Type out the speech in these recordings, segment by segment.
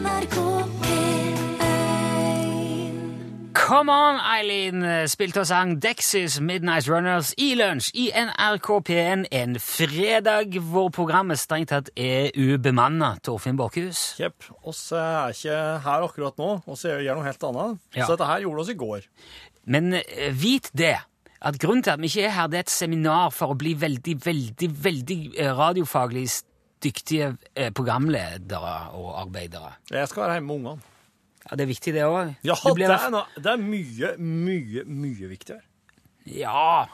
NRK P1 Come on, Eileen spilte og sang Dexys Midnight Runners i lunsj i NRK P1 en fredag hvor programmet strengt tatt er ubemanna. Torfinn Borkhus. Jepp. oss er ikke her akkurat nå, oss gjør noe helt annet. Ja. Så dette her gjorde oss i går. Men eh, vit det, at grunnen til at vi ikke er her, det er et seminar for å bli veldig, veldig, veldig eh, radiofaglig dyktige eh, programledere og arbeidere. Jeg skal være hjemme med ungene. Ja, Det er viktig, det òg. Ja, det er, no- det er mye, mye, mye viktigere. Ja.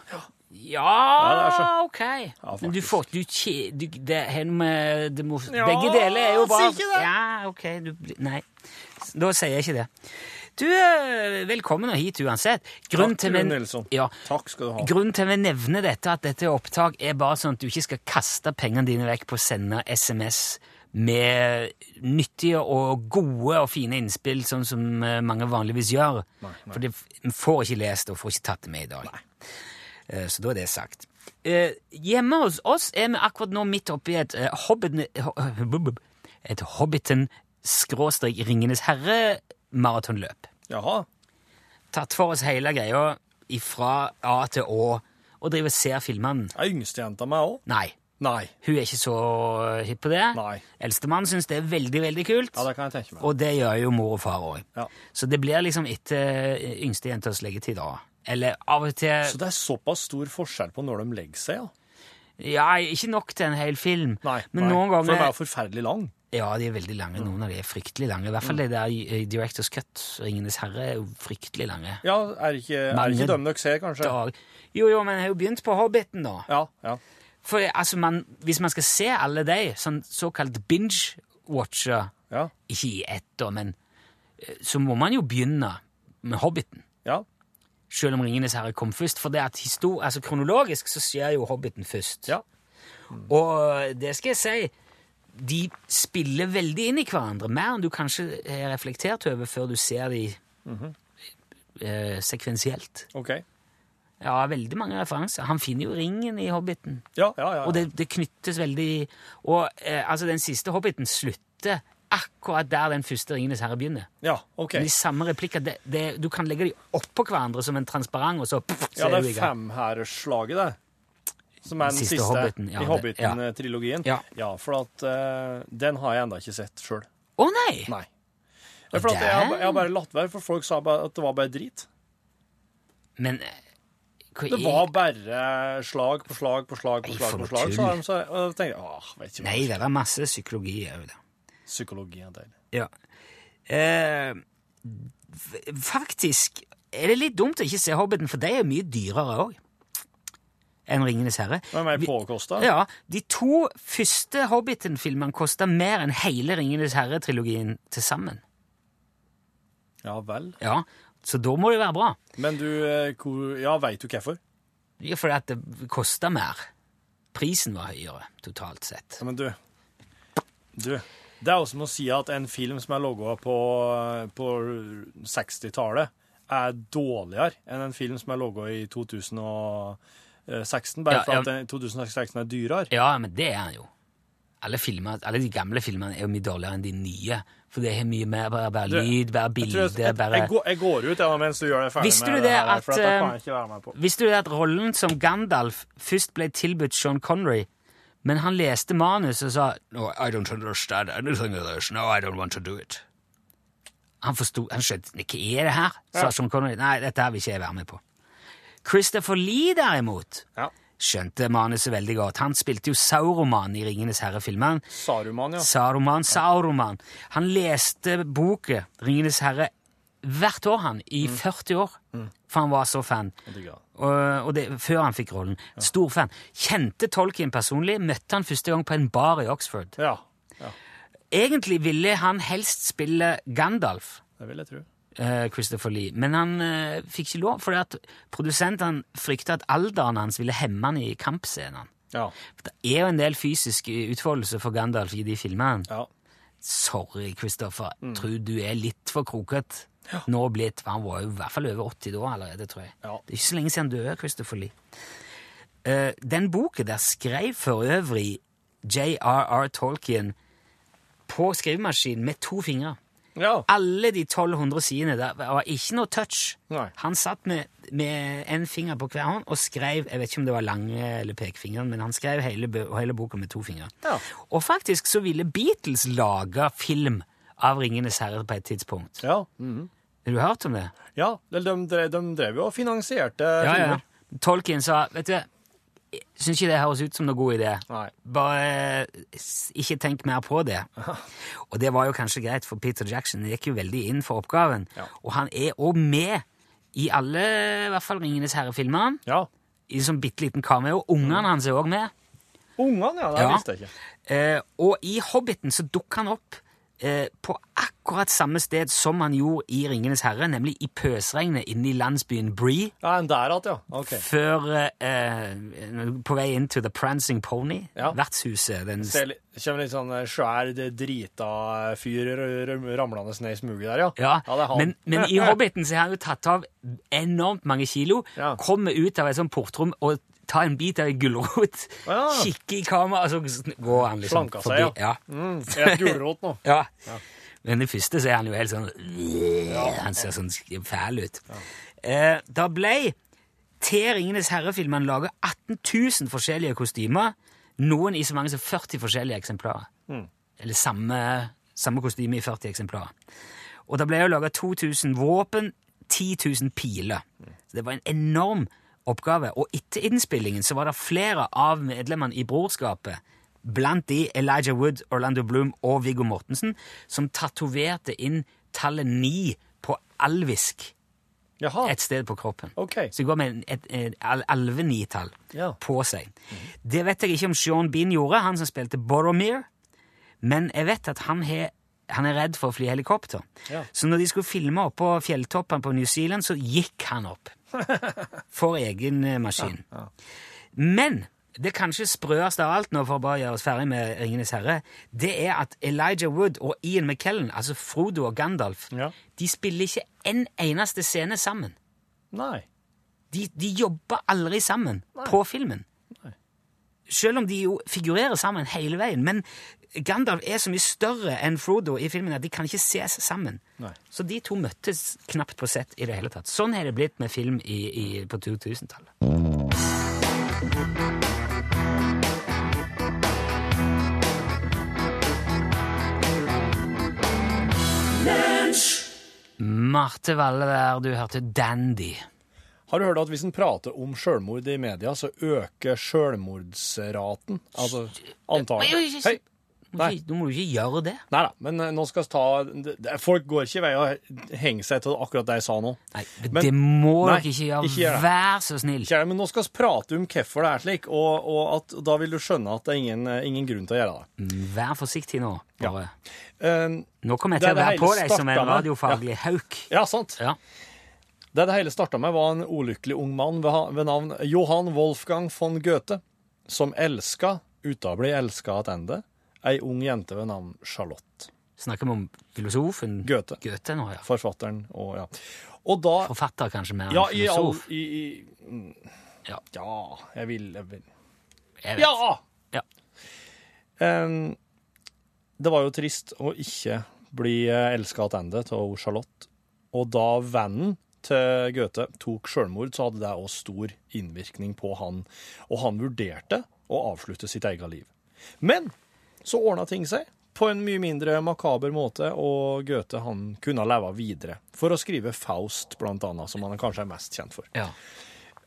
Ja, så- OK. Ja, Men du får du, du, det, med det må, Ja, Begge deler er jo bare. Ja, OK. Du, nei. Da sier jeg ikke det. Du, er velkommen hit uansett. Grunnen Takk, til Nilsson. Ja, Takk skal du ha. Grunnen til vi nevner dette, at dette er opptak, er bare sånn at du ikke skal kaste pengene dine vekk på å sende SMS med nyttige og gode og fine innspill, sånn som eh, mange vanligvis gjør. Nei, nei. For det, vi får ikke lest og får ikke tatt det med i dag. Nei. Så da er det sagt. Eh, Hjemme hos oss er vi akkurat nå midt oppi et eh, Hobbiten... Et Hobbiten-Ringenes herre-maratonløp Jaha. tatt for oss hele greia fra A til Å og driver og ser filmene. Er yngstejenta meg òg? Nei, Nei. hun er ikke så hypp på det. Nei. Eldstemann syns det er veldig, veldig kult. Ja, det kan jeg tenke meg. Og det gjør jo mor og far òg. Ja. Så det blir liksom etter yngstejentas leggetid, da. Eller av og til Så det er såpass stor forskjell på når de legger seg, ja? Ja, ikke nok til en hel film, Nei, men nei. noen For de ganger er jo forferdelig lang. Ja, de er veldig lange. Noen av de er fryktelig lange. I hvert fall det der Directors Cut, Ringenes herre, er jo fryktelig lange. Ja, er ikke, er ikke dem dere ser, kanskje? Dag. Jo, jo, men jeg har jo begynt på Hobbiten, da. Ja, ja. For altså, man, hvis man skal se alle de, sånn såkalt binge-watcher, Ja. ikke i ett, da, men eh, så må man jo begynne med Hobbiten. ja. Selv om Ringenes herre kom først. For det at histor altså, kronologisk så skjer jo Hobbiten først. Ja. Og det skal jeg si, de spiller veldig inn i hverandre, mer enn du kanskje har reflektert over før du ser de eh, sekvensielt. OK. Ja, veldig mange referanser. Han finner jo ringen i Hobbiten. Ja, ja, ja. Og det, det knyttes veldig Og eh, altså, den siste Hobbiten slutter akkurat der den første Ringenes herre begynner. ja OK. De samme replikker. Det, det, du kan legge dem oppå hverandre som en transparent, og så, pff, så Ja, det er, er femherreslaget, det. Som er den Siste siste, Hobbiten, ja, i Hobbiten-trilogien. Ja. for at uh, den har jeg ennå ikke sett sjøl. Å nei! Nei. Ja, at jeg, har, jeg har bare latt være, for folk sa bare at det var bare drit. Men eh, hva Det var bare slag på slag på slag på slag. på slag, sa så, og tenkte jeg åh, vet ikke hva. Nei, det er masse psykologi òg da. Psykologi er deilig. Ja. Eh, faktisk er det litt dumt å ikke se Hobbiten, for de er mye dyrere òg enn Ringenes herre. Det var mer påkosta. Ja, De to første Hobbiten-filmene kosta mer enn hele Ringenes herre-trilogien til sammen. Ja vel. Ja, Så da må det være bra. Men du, eh, hvor, ja, veit du hvorfor? Ja, fordi at det kosta mer. Prisen var høyere totalt sett. Ja, men du, du Det er jo som å si at en film som er logga på, på 60-tallet, er dårligere enn en film som er logga i 2016, bare Ja, for at den- 2016 er dyrere. Ja, men det er han jo. Alle, filmer, alle de gamle filmene er jo mye dårligere enn de nye. For det har mye mer bare, bare lyd, bare bilde, jeg, jeg, bare jeg, jeg går ut jeg, mens du gjør det ferdig Visste med det her, at, for dette kan eh, jeg ikke være med på. Visste du det at rollen som Gandalf først ble tilbudt Sean Connery, men han leste manus og sa No, I don't understand anything of this. No, I don't want to do it. Han forsto Han skjønte Hva er det her? sa. Sean Connery. Nei, dette her vil ikke jeg være med på. Christopher Lee, derimot, Ja. skjønte manuset veldig godt. Han spilte jo Sauroman i Ringenes herre-filmen. Saruman, ja. Saruman, Sauroman. Han leste boken Ringenes herre hvert år, han, i 40 år. For han var så fan. Og, og det, før han fikk rollen. Stor fan. Kjente Tolkien personlig. Møtte han første gang på en bar i Oxford. Ja, ja, Egentlig ville han helst spille Gandalf, det vil jeg tro. Eh, Christopher Lee, men han uh, fikk ikke lov, fordi at produsentene frykta at alderen hans ville hemme han i kampscenene. Ja, For Det er jo en del fysisk utfoldelse for Gandalf i de filmene. ja. Sorry, Christopher. Tror du er litt for kroket nå blitt. Han var jo i hvert fall over 80 da allerede, tror jeg. Ja. Det er ikke så lenge siden han døde, Christopher Lee. Uh, den boken der skrev for øvrig J.R.R. Tolkien på skrivemaskin med to fingre. Ja. Alle de 1200 sidene der var ikke noe touch. Nei. Han satt med, med en finger på hver hånd og skrev Jeg vet ikke om det var lange eller pekefingeren, men han skrev hele, hele boka med to fingre. Ja. Og faktisk så ville Beatles lage film av Ringenes herre på et tidspunkt. Ja. mhm. Har du hørt om det? ja. de, De, de drev jo og finansierte Ja, ja. Tolkien sa Vet du, syns ikke det høres ut som noe god idé. Nei. Bare ikke tenk mer på det. Og det var jo kanskje greit, for Peter Jackson gikk jo veldig inn for oppgaven. Ja. Og han er òg med i alle, i hvert fall Ringenes herre-filmer. Ja. I sånn bitte liten cameo. Ungene hans er òg med. Ungene, ja. Det Ja. visste jeg ikke. Eh, og i Hobbiten så dukker han opp eh, på akkurat samme sted som han gjorde i Ringenes herre, nemlig i pøsregnet inne i landsbyen Bree. Ja, En der at, ja. Ok. Før eh, På vei inn til The Prancing Pony, Ja. vertshuset. Den, li- kommer litt sånn eh, svær, drita fyr r- r- ramlende ned i smuget der, ja. ja, det er han. men, men i Hobbiten så har han jo tatt av enormt mange kilo. Ja. Kommer ut av et sånt portrom og tar en bit av ei gulrot. Ja. kikke i kamera, og så går han liksom Slanka seg, forbi. ja. Mm, et gulrot nå. Ja. Men det første så er han jo helt sånn Han ser sånn fæl ut. Eh, da ble til Ringenes herre-filmen laga 18 000 forskjellige kostymer. Noen i så mange som 40 forskjellige eksemplarer. Eller samme, samme kostyme i 40 eksemplarer. Og det ble jo laga 2000 våpen, 10 000 piler. Så det var en enorm oppgave. Og etter innspillingen så var det flere av medlemmene i Brorskapet, blant de Elijah Wood, Orlando Bloom og Viggo Mortensen, som tatoverte inn tallet ni på alvisk Jaha. et sted på kroppen. Okay. Så de går med et, et, et al- alvenitall Ja. på seg. Det vet jeg ikke om Sean Bean gjorde, han som spilte Boromir, men jeg vet at han, he, han er redd for å fly helikopter. Ja. Så når de skulle filme opp på fjelltoppene på New Zealand, så gikk han opp. For egen eh, maskin. Men det kanskje sprøeste av alt nå, for å bare gjøre oss ferdig med Ringenes herre, det er at Elijah Wood og Ian McKellen, altså Frodo og Gandalf, Ja. de spiller ikke en eneste scene sammen. Nei. De, de jobber aldri sammen på filmen. Selv om de jo figurerer sammen hele veien. Men Gandalf er så mye større enn Frodo i filmen at de kan ikke ses sammen. Nei. Så de to møttes knapt på sett i det hele tatt. Sånn har det blitt med film i, i, på 2000-tallet. Marte Valle der, du hørte Dandy. Har du hørt at hvis en prater om sjølmord i media, så øker sjølmordsraten? Altså antallet Hei. Nå må du- Nå må du ikke gjøre det. Nei da, men eh, nå skal vi ta Folk går ikke i vei og henger seg til akkurat det jeg sa nå. Nei, Men- det må Nei, dere ikke gjøre. ikke. Vær så snill. Ikke men nå skal vi prate om hvorfor det er slik, og, og at, da vil du skjønne at det er ingen, eh, ingen grunn til å gjøre det. Mm, Vær forsiktig nå. Bare. Eh, Nå kommer jeg til å være på deg som en radiofaglig med. hauk. ja, sant. Ja. Det det hele starta med, var en ulykkelig ung mann ved, ved navn Johan Wolfgang von Goethe, som elska, uten å bli elska tilbake, ei ung jente ved navn Charlotte. Snakker vi om filosofen Goethe. Goethe nå, ja. Forfatteren og ja. Og da Forfatter kanskje mer enn Ja, i filosof. i, i, mm, Ja. ja, jeg vil, jeg vil. Jeg vet. Ja! Ja. Um, det var jo trist å ikke bli elska tilbake av Charlotte. Og da vennen til Goethe tok sjølmord, så hadde det òg stor innvirkning på han. Og han vurderte å avslutte sitt eget liv. Men så ordna ting seg på en mye mindre makaber måte, og Goethe han kunne leve videre. For å skrive Faust, blant annet, som han kanskje er mest kjent for. Ja.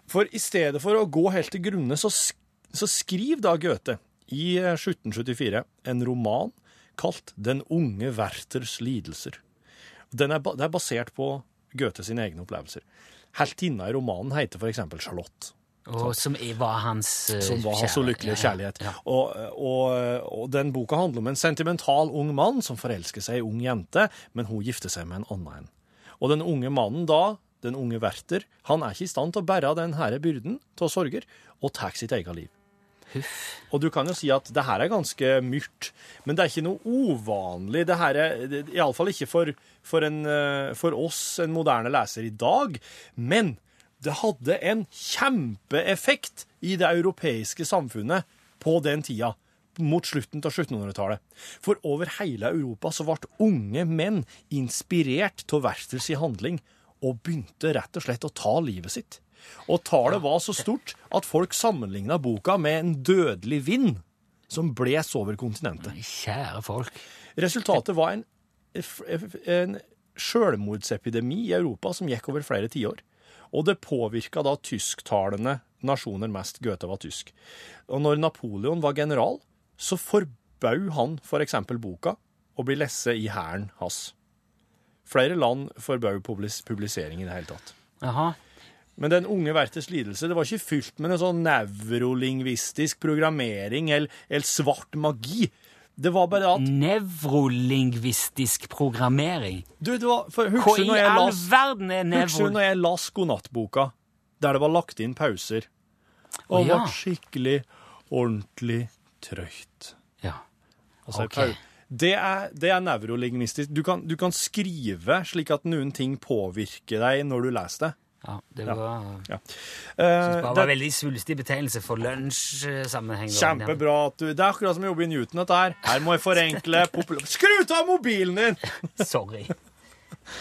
For i stedet for å gå helt til grunne, så, sk så skriv da Goethe i eh, 1774 en roman kalt Den unge Werthers lidelser. Den er, det er basert på Goethe sine egne opplevelser. Heltinna i romanen heter eksempel Charlotte, Og som var hans kjærlighet. som var hans ulykkelige kjærlighet. Ja, ja. Og, og, og den boka handler om en sentimental ung mann som forelsker seg i ung jente, men hun gifter seg med en annen. Og den unge mannen da, den unge Werther, han er ikke i stand til å bære den her byrden til sorger, og tar sitt eget liv. Og du kan jo si at det her er ganske myrt, men det er ikke noe uvanlig. Det her er iallfall ikke for, for, en, eh, for oss, en moderne leser i dag. Men det hadde en kjempeeffekt i det europeiske samfunnet på den tida. mot slutten av 1700-tallet. For over hele Europa så ble unge menn inspirert av Werthers handling, og begynte rett og slett å ta livet sitt. Og tallet var så stort at folk sammenligna boka med en dødelig vind som bles over kontinentet. Kjære folk. Resultatet var en, en selvmordsepidemi i Europa som gikk over flere tiår. Og det påvirka da tysktalende nasjoner mest. Goethe var tysk. Og når Napoleon var general, så forbød han f.eks. For boka å bli lest i hæren hans. Flere land forbød publis publisering i det hele tatt. Aha. Men den unge vertes lidelse det var ikke fylt med en sånn nevrolingvistisk programmering eller, eller svart magi. Det var bare at Nevrolingvistisk programmering? Du, det var, for, Hva i all verden er Husker du nevro... når jeg las godnattboka, der det var lagt inn pauser? Og oh, ja. ble skikkelig, ordentlig trøyt. Ja. Altså, okay. Det er, det er nevrolingvistisk. Du kan, du kan skrive slik at noen ting påvirker deg når du leser det. Ja det var Ja. Det Eh, var en veldig svulstig betegnelse for lunsjsammenheng. Kjempebra at du Det er akkurat som å jobbe i Newton, dette her. Her må jeg forenkle Skru av mobilen din! Sorry.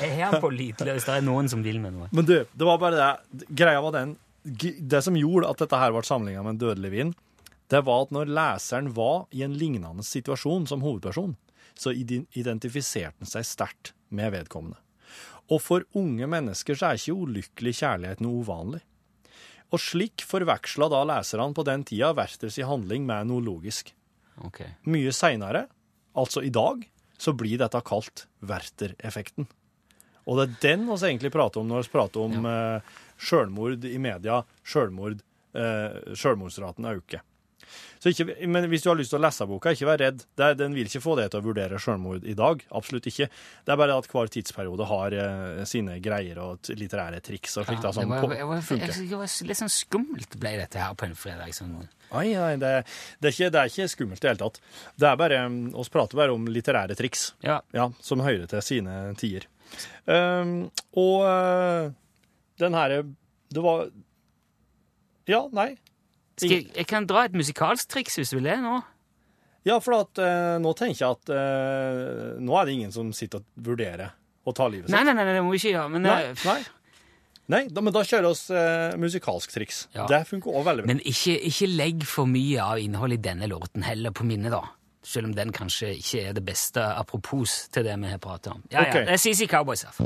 Jeg har den på lydløs. Det er noen som vil med noe. Men du, det var bare det. Greia var den Det som gjorde at dette her ble sammenligna med en dødelig vind, det var at når leseren var i en lignende situasjon som hovedperson, så identifiserte han seg sterkt med vedkommende. Og for unge mennesker så er ikke ulykkelig kjærlighet noe uvanlig. Og slik forveksla da leserne på den tida Werthers handling med noe logisk. Okay. Mye seinere, altså i dag, så blir dette kalt Werther-effekten. Og det er den vi egentlig prater om når vi prater om eh, sjølmord i media. Sjølmord, eh, sjølmordsraten øker. Så ikke, men hvis du har lyst til å lese boka, ikke vær redd. Det, den vil ikke få deg til å vurdere selvmord i dag. Absolutt ikke. Det er bare at hver tidsperiode har eh, sine greier og litterære triks og slikt da, det var, jeg var, jeg var litt sånn skummelt ble dette her på en fredag. Sånn. Nei, nei, det, det, er ikke, det er ikke skummelt i det hele tatt. Det er bare, oss prater bare om litterære triks. Ja. Ja, som hører til sine tider. Um, og uh, den herre Det var Ja, nei. Skal jeg, jeg kan dra et musikalsk triks hvis du vil det nå. Ja, for at, uh, nå tenker jeg at uh, nå er det ingen som sitter og vurderer å ta livet sitt. Nei, nei, nei, det må vi ikke gjøre. Men, nei. eh, nei. Nei, da, men da kjører vi oss uh, musikalsk triks. Ja. Det funker òg veldig bra. men ikke, ikke legg for mye av innholdet i denne låten heller på minnet, da. Selv om den kanskje ikke er det beste apropos til det vi har pratet om. Ja, Ok. ja, det er CC Cowboys her.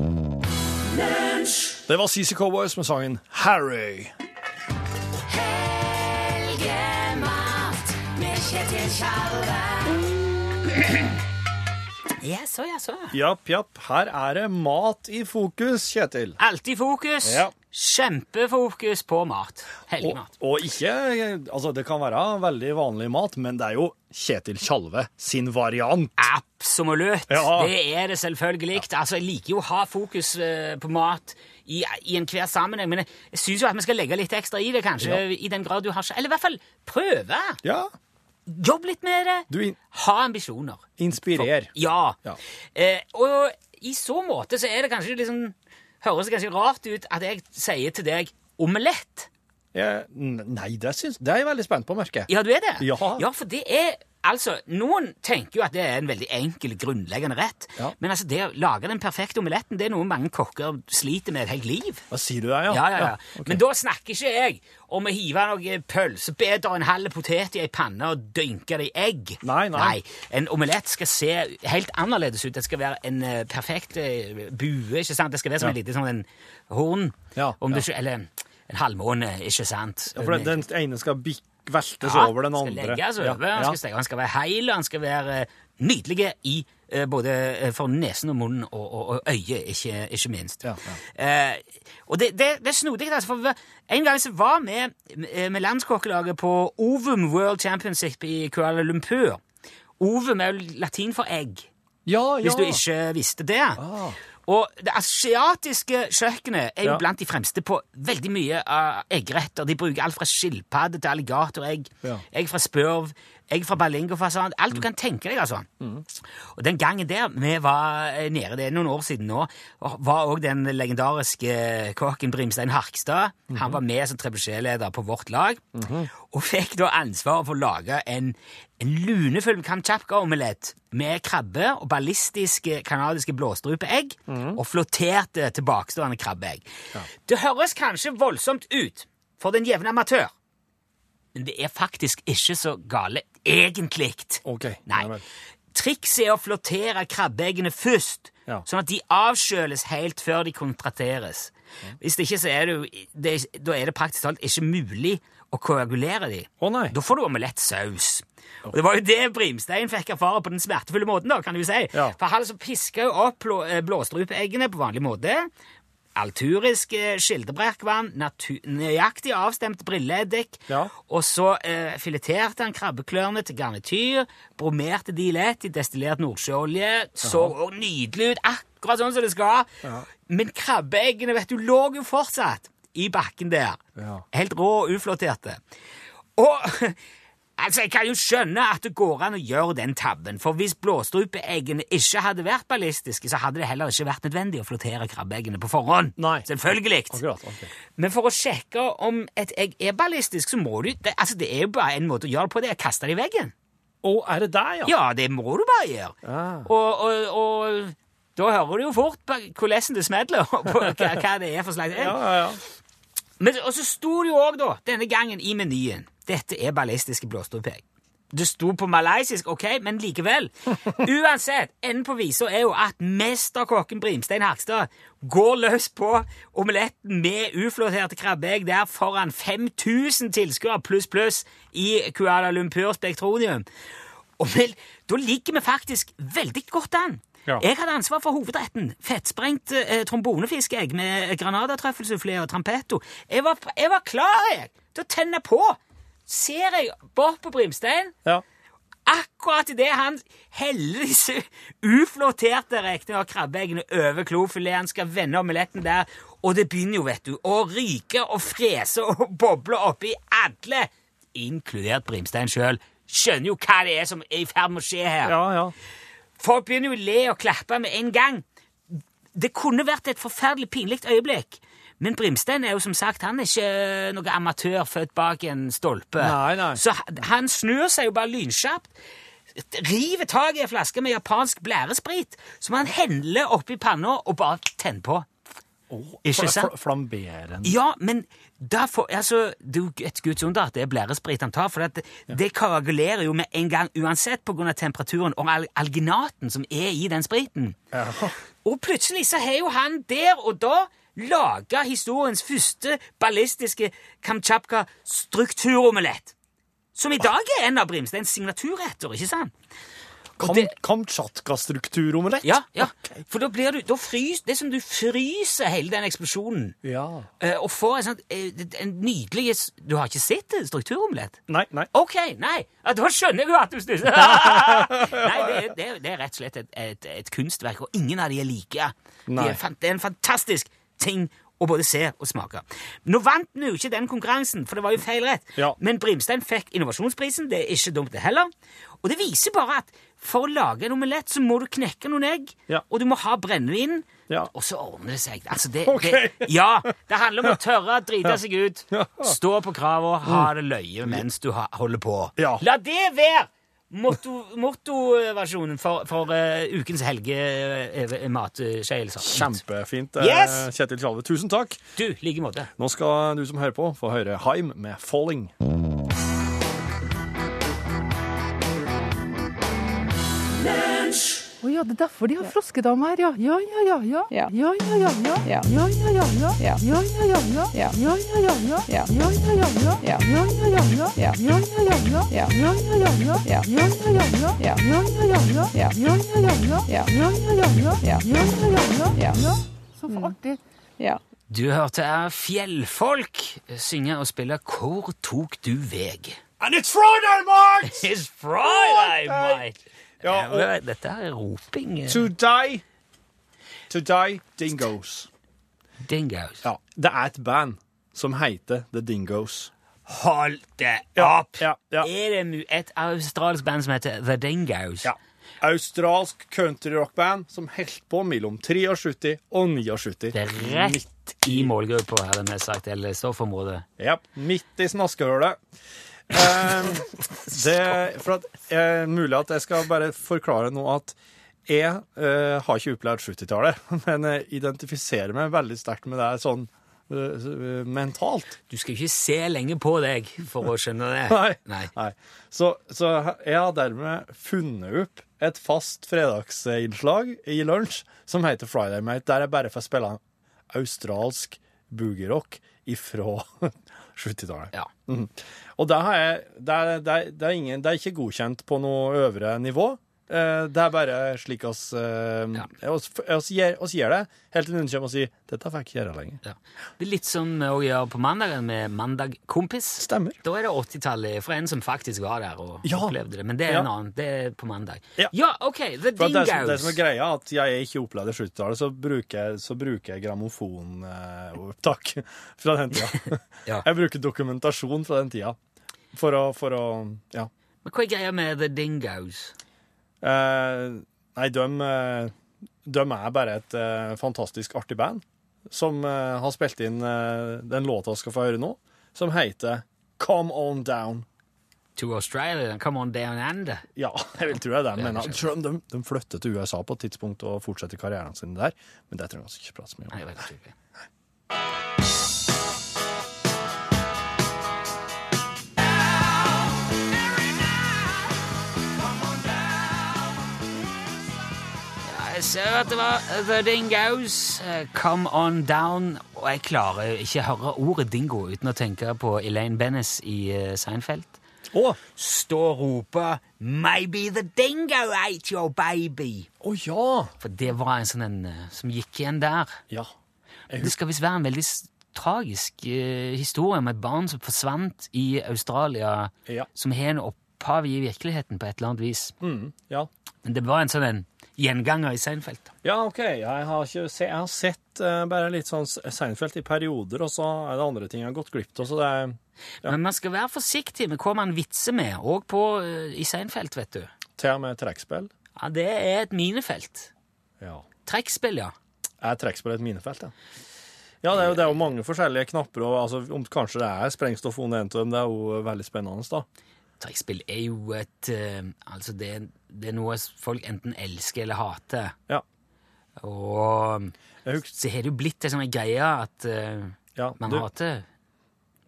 Det var CC Cowboys med sangen Harry. Kjetil Tjalve. Jaså, jaså. Japp, japp. Her er det mat i fokus, Kjetil. Alltid fokus. Ja. Kjempefokus på mat. Hellig mat. og ikke Altså, det kan være veldig vanlig mat, men det er jo Kjetil Tjalve sin variant. Absolutt. Ja. Det er det selvfølgelig. Altså, jeg liker jo å ha fokus eh, på mat i, i enhver sammenheng, men jeg, syns jo at vi skal legge litt ekstra i det, kanskje. I den grad du har Eller i hvert fall prøve. Ja. Jobb litt med det. Du in Ha ambisjoner. inspirer. Ja. Ja. Eh, og i så måte så er det kanskje liksom Høres kanskje rart ut at jeg sier til deg omelett. Ja, nei, det, syns, det er jeg veldig spent på, merker jeg. Ja, du er det? Ja. ja, for det er Altså, Noen tenker jo at det er en veldig enkel, grunnleggende rett. Ja. Men altså, det å lage den perfekte omeletten det er noe mange kokker sliter med et helt liv. Hva sier du der, ja? Ja, ja, ja. Okay. Men da snakker ikke jeg om å hive noen pølsebeder og en halv potet i ei panne og dynke det i egg. Nei, nei. nei. En omelett skal se helt annerledes ut. Det skal være en uh, perfekt uh, bue. ikke sant? Det skal være som Ja. en liten sånn en horn. Ja, Om det eller en halvmåne, ikke sant? Ja, for den, den ene skal bik veltes Ja, over den andre. Skal legges over, Ja, han, skal stege, han skal være heil, og han skal være nydelige nydelig i eh, både eh, for nesen og munnen og, og, og øyet, ikke, ikke minst. Ja, Eh, og det, det, det er snodig, altså, for en gang så var vi med, med landskokkelaget på Ovum World Championship i Kuala Lumpur. Ovum er jo latin for egg, ja, ja. hvis du ikke visste det. Ah. Og det asiatiske kjøkkenet er jo Ja. blant de fremste på veldig mye av eggretter. De bruker alt fra skilpadde til alligatoregg, Ja. egg fra spørv, egg fra Berlingofasan, alt du kan tenke deg, altså. Og den gangen der vi var eh, nede, det er noen år siden nå, var òg den legendariske kokken Brimstein Harkstad. Han var med som trebuchet-leder på vårt lag, og fikk da ansvaret for å lage en, en lunefull kamtsjapka-omelett med krabbe og ballistiske kanadiske blåstrupeegg og flotterte tilbakestående krabbeegg. Det høres kanskje voldsomt ut for den jevne amatør, men det er faktisk ikke så gale egentlig. Ok, Nei. ja. Trikset er å flottere krabbeeggene først, Ja. sånn at de avkjøles helt før de kontrateres. Hvis det ikke, så er det det, Da er det praktisk talt ikke mulig å koagulere de. Å nei. Da får du omelettsaus. Og det var jo det Brimstein fikk erfare på den smertefulle måten, da, kan du si. Ja. For han altså piska jo opp blå, eh, blåstrupeeggene på vanlig måte. Alturisk eh, skildebrekkvann, nøyaktig avstemt brilleeddikk, Ja. og så eh, fileterte han krabbeklørne til garnityr, bromerte de lett i destillert nordsjøolje, så nydelig ut, akkurat sånn som det skal. Men krabbeeggene, vet du, lå jo fortsatt i bakken der. Ja. Helt rå og uflotterte. Og altså, jeg kan jo skjønne at det går an å gjøre den tabben, for hvis blåstrupeeggene ikke hadde vært ballistiske, så hadde det heller ikke vært nødvendig å flottere krabbeeggene på forhånd. Nei. Selvfølgelig. Akkurat. okay. Men for å sjekke om et egg er ballistisk, så må du det, altså, det er jo bare en måte å gjøre det på, det er å kaste det i veggen. Å, er det der, ja? Ja, det må du bare gjøre. Ah. Og, og, og da hører du jo fort hvordan det smeller, og på hva, det er for slags egg. Ja, ja, ja. Men, og så sto det jo òg, denne gangen i menyen Dette er ballistiske blåstrupeegg. Det sto på malaysisk, ok, men likevel. Uansett, enden på visa er jo at mesterkokken Brimstein Harkstad går løs på omeletten med uflåterte krabbeegg der foran 5000 tilskuere pluss pluss i Kuala Lumpur Spektronium. Og vel, da ligger vi faktisk veldig godt an. Ja. Jeg hadde ansvar for hovedretten. Fettsprengt eh, trombonefiskeegg med granadatrøffelsufflé og trampetto. Jeg var, jeg var klar jeg, til å tenne på. Ser jeg bort på Brimstein, ja. akkurat idet han heller disse uflåterte av krabbeeggene over klofileten, skal vende omeletten der, og det begynner jo, vet du, å ryke og frese og boble oppi alle, inkludert Brimstein sjøl. Skjønner jo hva det er som er i ferd med å skje her. Ja, ja. Folk begynner jo å le og klappe med en gang. Det kunne vært et forferdelig pinlig øyeblikk. Men Brimstein er jo som sagt han er ikke noe amatør født bak en stolpe. Nei, nei. Så han- snur seg jo bare lynkjapt, river tak i en flaske med japansk blæresprit, som han heller oppi panna og bare tenner på. Ikke sant? Fl flamberende. Ja, men derfor, altså, det er jo et guds under at det er blæresprit han tar, for det, det karagulerer jo med en gang uansett av temperaturen og al alginaten som er i den spriten. Ja. Og plutselig så har jo han der og da laga historiens første ballistiske kamtsjapka-strukturomelett. Som i dag er en av Brimsteins signaturretter, ikke sant? Kam Kamtsjatka-strukturomelett? Ja, ja. For da blir du da frys, Det er som du fryser hele den eksplosjonen. Ja. eh, Og får en sånn eh, en nydelig Du har ikke sett det, strukturomelett? Nei, nei. Ok, nei, ja, da skjønner jeg jo at du stusser. nei, det det, det er rett og slett et, et, et kunstverk, og ingen av de er like. Nei. det er en fantastisk ting å både se og smake. Nå vant vi jo ikke den konkurransen, for det var jo feil rett. Ja. Men Brimstein fikk innovasjonsprisen, det er ikke dumt det heller. Og det viser bare at for å lage en omelett så må du knekke noen egg, Ja. og du må ha brennevin, Ja. og så ordner det seg. Altså det, okay. det, ja, det handler om å tørre å drite seg ut, stå på krava, ha det løye mens du holder på. Ja. La det være mottoversjonen for, for uh, ukens helgematskeielser. Kjempefint, eh, Yes! Kjetil Tjalve. Tusen takk. Du, like måte. Nå skal du som hører på, få høre Haim med 'Falling'. Å ja, det er derfor de har froskedame her, ja. Ja, ja, ja, ja. Ja. Ja, ja, ja, ja. Ja. Ja, ja, ja, ja. Ja. Ja, ja, ja, ja. Ja. Ja, ja, ja, ja. Ja. Ja, ja, ja, ja. Ja. Ja, ja, ja, ja. Ja. Ja, ja, ja, ja. Ja. Ja, ja, ja, ja. Ja. Ja, ja, ja, ja. Ja. Ja, ja, ja, ja. Ja. Ja, ja, ja, ja. Ja. Ja, ja, ja, ja. Ja. Ja, ja, ja, ja. Ja. Ja. Så artig. Ja. Du hørte er Fjellfolk synge og spille Hvor tok du veg? And it's Friday, mate! It's Friday, mate! Ja, og Dette er roping. To die. To die Dingoes. Dingoes. Ja, det er et band som heter The Dingoes. Hold det opp! ja, ja. Er det et australsk band som heter The Dingoes? Ja. Australsk countryrockband som holdt på mellom 73 og 79. Det er rett i målgruppa, hadde vi sagt, eller stoffområdet. Ja, midt i snaskehullet. Eh, det for at, eh, Mulig at jeg skal bare forklare nå at jeg eh, har ikke opplevd 70-tallet, men jeg identifiserer meg veldig sterkt med det sånn eh, mentalt. Du skal ikke se lenge på deg for å skjønne det. Nei. Nei. Nei. Så, så jeg har dermed funnet opp et fast fredagsinnslag i lunsj som heter Friday Mate, der jeg bare får spille australsk boogie-rock ifra 70-tallet. Ja. Mm. Og det, har jeg, det, er, det, er, det, er ingen, det er ikke godkjent på noe øvre nivå. Eh, Det er bare slik oss, eh, Ja. oss, oss, gjør, oss gjør det, helt til noen kommer og sier 'dette jeg ikke gjøre lenger'. Ja. Det er litt som vi gjør på mandagen med Mandag Kompis. Stemmer. Da er det 80-tallet for en som faktisk var der og Ja. opplevde det. Men det er en annen. Det er på mandag. Ja. OK, The For det, som, det som er greia, at jeg ikke opplevde 70-tallet, så bruker så bruker jeg grammofonopptak fra den tida. Ja. Jeg bruker dokumentasjon fra den tida for å, for å Ja. Men hva er greia med The Dingoes? Eh, nei, de, eh, de er bare et eh, fantastisk artig band som har spilt inn den låta vi skal få høre nå, som heter Come On Down. To Australia? Come on down under? Ja, jeg vil tro det er det. Men det selv de, de flytter til USA på et tidspunkt og fortsetter karrieren sin der. Men det trenger vi ikke prate så mye om. Nei, ser at det var The Dingoes, eh, Come On Down, og jeg klarer ikke å høre ordet dingo uten å tenke på Elaine Bennis i eh, Seinfeld. Å Stå og rope 'Maybe the dingo ate your baby'. å ja! For det var en sånn en eh, som gikk igjen der. Ja. Jeg Det skal visst være en veldig tragisk eh, historie om et barn som forsvant i Australia, Ja. som har en opphav i virkeligheten på et eller annet vis. Mm, ja. Men det var en sånn en gjenganger i Seinfeld. Ja, OK. Jeg har, ikke jeg har sett uh, bare litt sånn Seinfeld i perioder, og så er det andre ting jeg har gått glipp av. Så det er Ja. Men man skal være forsiktig med hva man vitser med, og på, eh, i Seinfeld, vet du. til og med trekkspill. Ja, det er et minefelt. Ja. Trekkspill, ja. Er trekkspill et minefelt, ja? Ja, det er jo, det er jo mange forskjellige knapper, og altså, om kanskje det er sprengstoff under en av dem, det er jo veldig spennende, da. Trekkspill er jo et eh, Altså, det, det er noe folk enten elsker eller hater. Ja. Og så har det jo blitt en sånn greie at eh, ja, man du, hater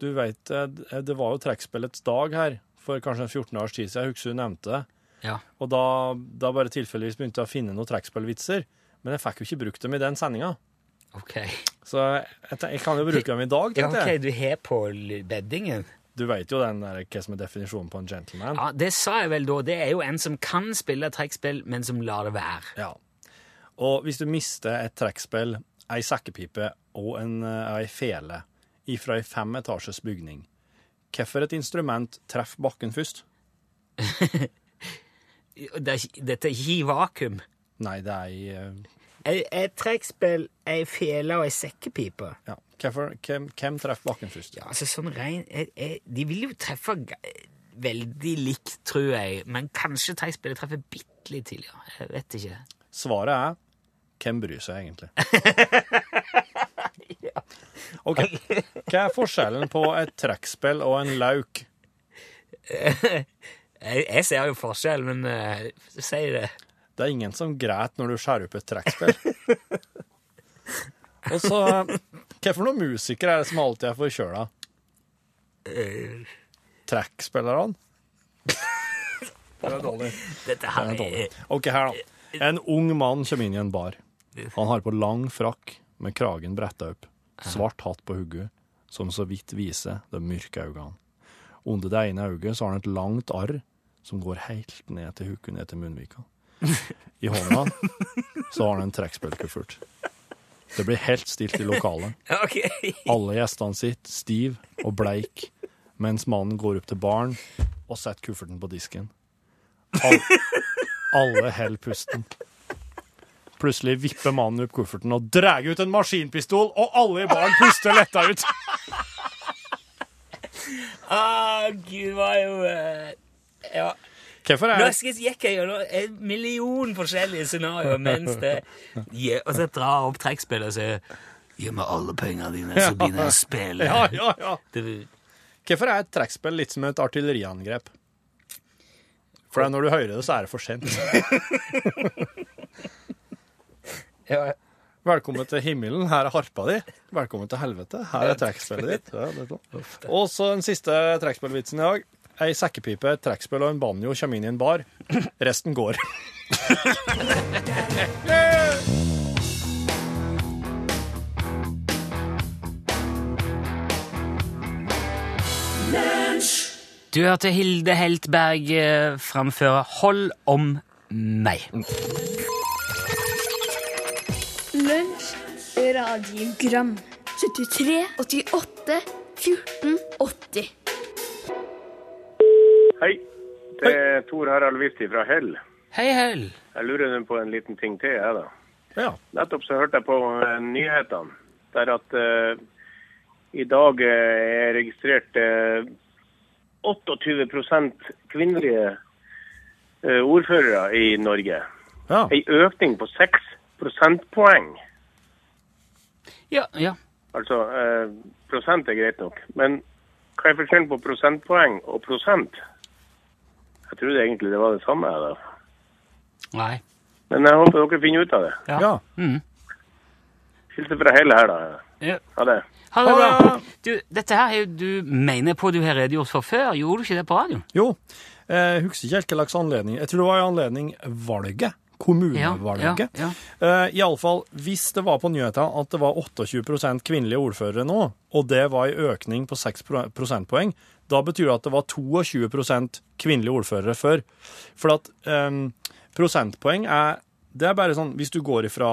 du vet, eh, det var jo trekkspillets dag her for kanskje en 14 års tid siden. Jeg husker du nevnte det. Ja. Og da, da bare tilfeldigvis begynte jeg å finne noen trekkspillvitser, men jeg fikk jo ikke brukt dem i den sendinga. OK. Så jeg, jeg kan jo bruke dem i dag, Ja, tenkte ok, jeg. Du har på beddingen? Du vet jo den der, hva som er definisjonen på en gentleman. Ja, Det sa jeg vel da. Det er jo en som kan spille trekkspill, men som lar det være. Ja. Og hvis du mister et trekkspill, ei sekkepipe og en, eh, ei fele ifra ei fem etasjes bygning, hvilket instrument treffer bakken først? Det er, dette er ikke i vakuum. Nei, det er i eh, Et, trekkspill, ei fele og ei sekkepipe. Ja. Hvem, hvem treffer bakken først? Ja, altså sånn rein jeg, jeg, De vil jo treffe veldig likt, tror jeg, men kanskje trekkspillet treffer bitte litt tidligere. Jeg vet ikke. Svaret er hvem bryr seg egentlig? OK. Hva er forskjellen på et trekkspill og en lauk? Jeg, jeg ser jo forskjell, men uh, si det. Det er ingen som græter når du skjærer opp et trekkspill. Og så Hva for noen musikere er det som alltid er forkjøla? Trekkspillerne? Det er dårlig. Dette Det her er dårlig. OK, her, da. En ung mann kommer inn i en bar. Han har på lang frakk med kragen bretta opp, svart hatt på hodet, som så vidt viser de mørke øynene. Under det ene øyet så har han et langt arr som går helt ned til hodet, ned til munnvika. I hånda så har han en trekkspillkuffert. Det blir helt stilt i lokalet. Okay. Alle gjestene sitter stiv og bleik, mens mannen går opp til baren og setter kufferten på disken. Al alle holder pusten. Plutselig vipper mannen opp kufferten og drar ut en maskinpistol, og alle i baren puster letta ut. Ah, gud, jo eh, Ja. Hvorfor er skal- gikk jeg gjennom en million forskjellige scenarioer mens det ja, Og så drar opp trekkspillet og sier Gi meg alle pengene dine, så begynner jeg å spille. Ja, ja, ja. Det, Hvorfor er et trekkspill litt som et artilleriangrep? For når du hører det, så er det for sent. ja. Velkommen til himmelen, her er harpa di. Velkommen til helvete, her er trekkspillet ditt. Ja, sånn. Og så den siste trekkspillvitsen i dag. Ei sekkepipe, et trekkspill og en banjo kommer inn i en bar. Resten går. Du hørte Hilde Heltberg eh, framføre 'Hold om meg'. Lunsj, radiogram 73, 88, 14, 80 Hei, det er Tor Harald Wisti fra Hell. Hei, Hell. Jeg lurer på en liten ting til, jeg da. Ja. Nettopp så hørte jeg på eh, nyhetene der at uh, i dag eh, er registrert uh, 28 kvinnelige uh, ordførere i Norge. ja. En økning på 6 prosentpoeng. Ja, ja. Altså, eh, prosent er greit nok. Men hva er forskjellen på prosentpoeng og prosent? Jeg trodde egentlig det var det samme. da. Nei. Men jeg håper dere finner ut av det. Ja. ja. Mm. Hilser fra hele her, da. ja. Ha det. Ha det bra. Du, dette her er jo du mener på du har redegjort for før. Gjorde du ikke det på radioen? Jo, jeg husker ikke helt hva slags anledning. Jeg tror det var i anledning valget. Kommunevalget. Ja, Uh, Iallfall, hvis det var på nyhetene at det var 28% kvinnelige ordførere nå, og det var en økning på 6 prosentpoeng, da betyr det at det var 22 kvinnelige ordførere før. For at um, prosentpoeng er Det er bare sånn Hvis du går ifra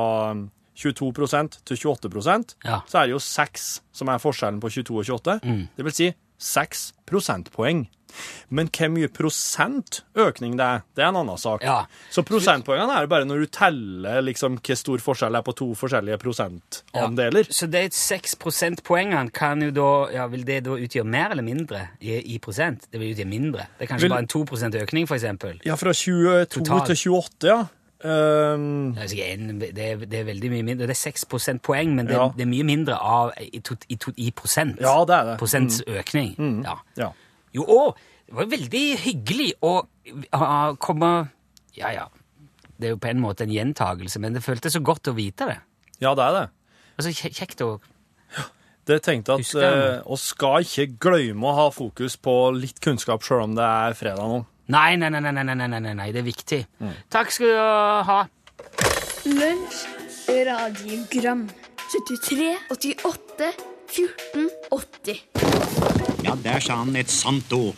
22% til 28 Ja. så er det jo 6 som er forskjellen på 22 og 28. Det vil si 6 prosentpoeng. Men hvor mye prosent økning det er, det er en annen sak. Ja. Så prosentpoengene er bare når du teller liksom hvor stor forskjell det er på to forskjellige prosentandeler. Så de seks prosentpoengene kan jo da ja, Vil det da utgjøre mer eller mindre i, i prosent? Det vil utgjøre mindre. Det er kanskje Vil- bare en 2 økning, eksempel. Ja, fra 22 Total. til 28, ja. Um, Det er, det, er, veldig mye mindre. Det er 6 prosentpoeng, men det, Ja. det er mye mindre av i, to, i, to, i prosent. ja, det er det. Prosents økning. Ja. Ja. Jo, å, det var veldig hyggelig å ha- komme Ja, ja. Det er jo på en måte en gjentagelse, men det føltes så godt å vite det. ja, det er det. Altså, kje- Kjekt å Det tenkte at Husker jeg. eh, oss skal ikke glemme å ha fokus på litt kunnskap sjøl om det er fredag nå. Nei, nei, nei, nei, nei, nei, nei, nei, nei, det er viktig. Mm. Takk skal du ha. Lunsj, radiogram 73, 88, 14, 80 Ja, der sa han et sant ord.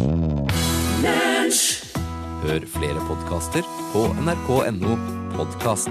Hør flere podkaster på nrk.no podkast.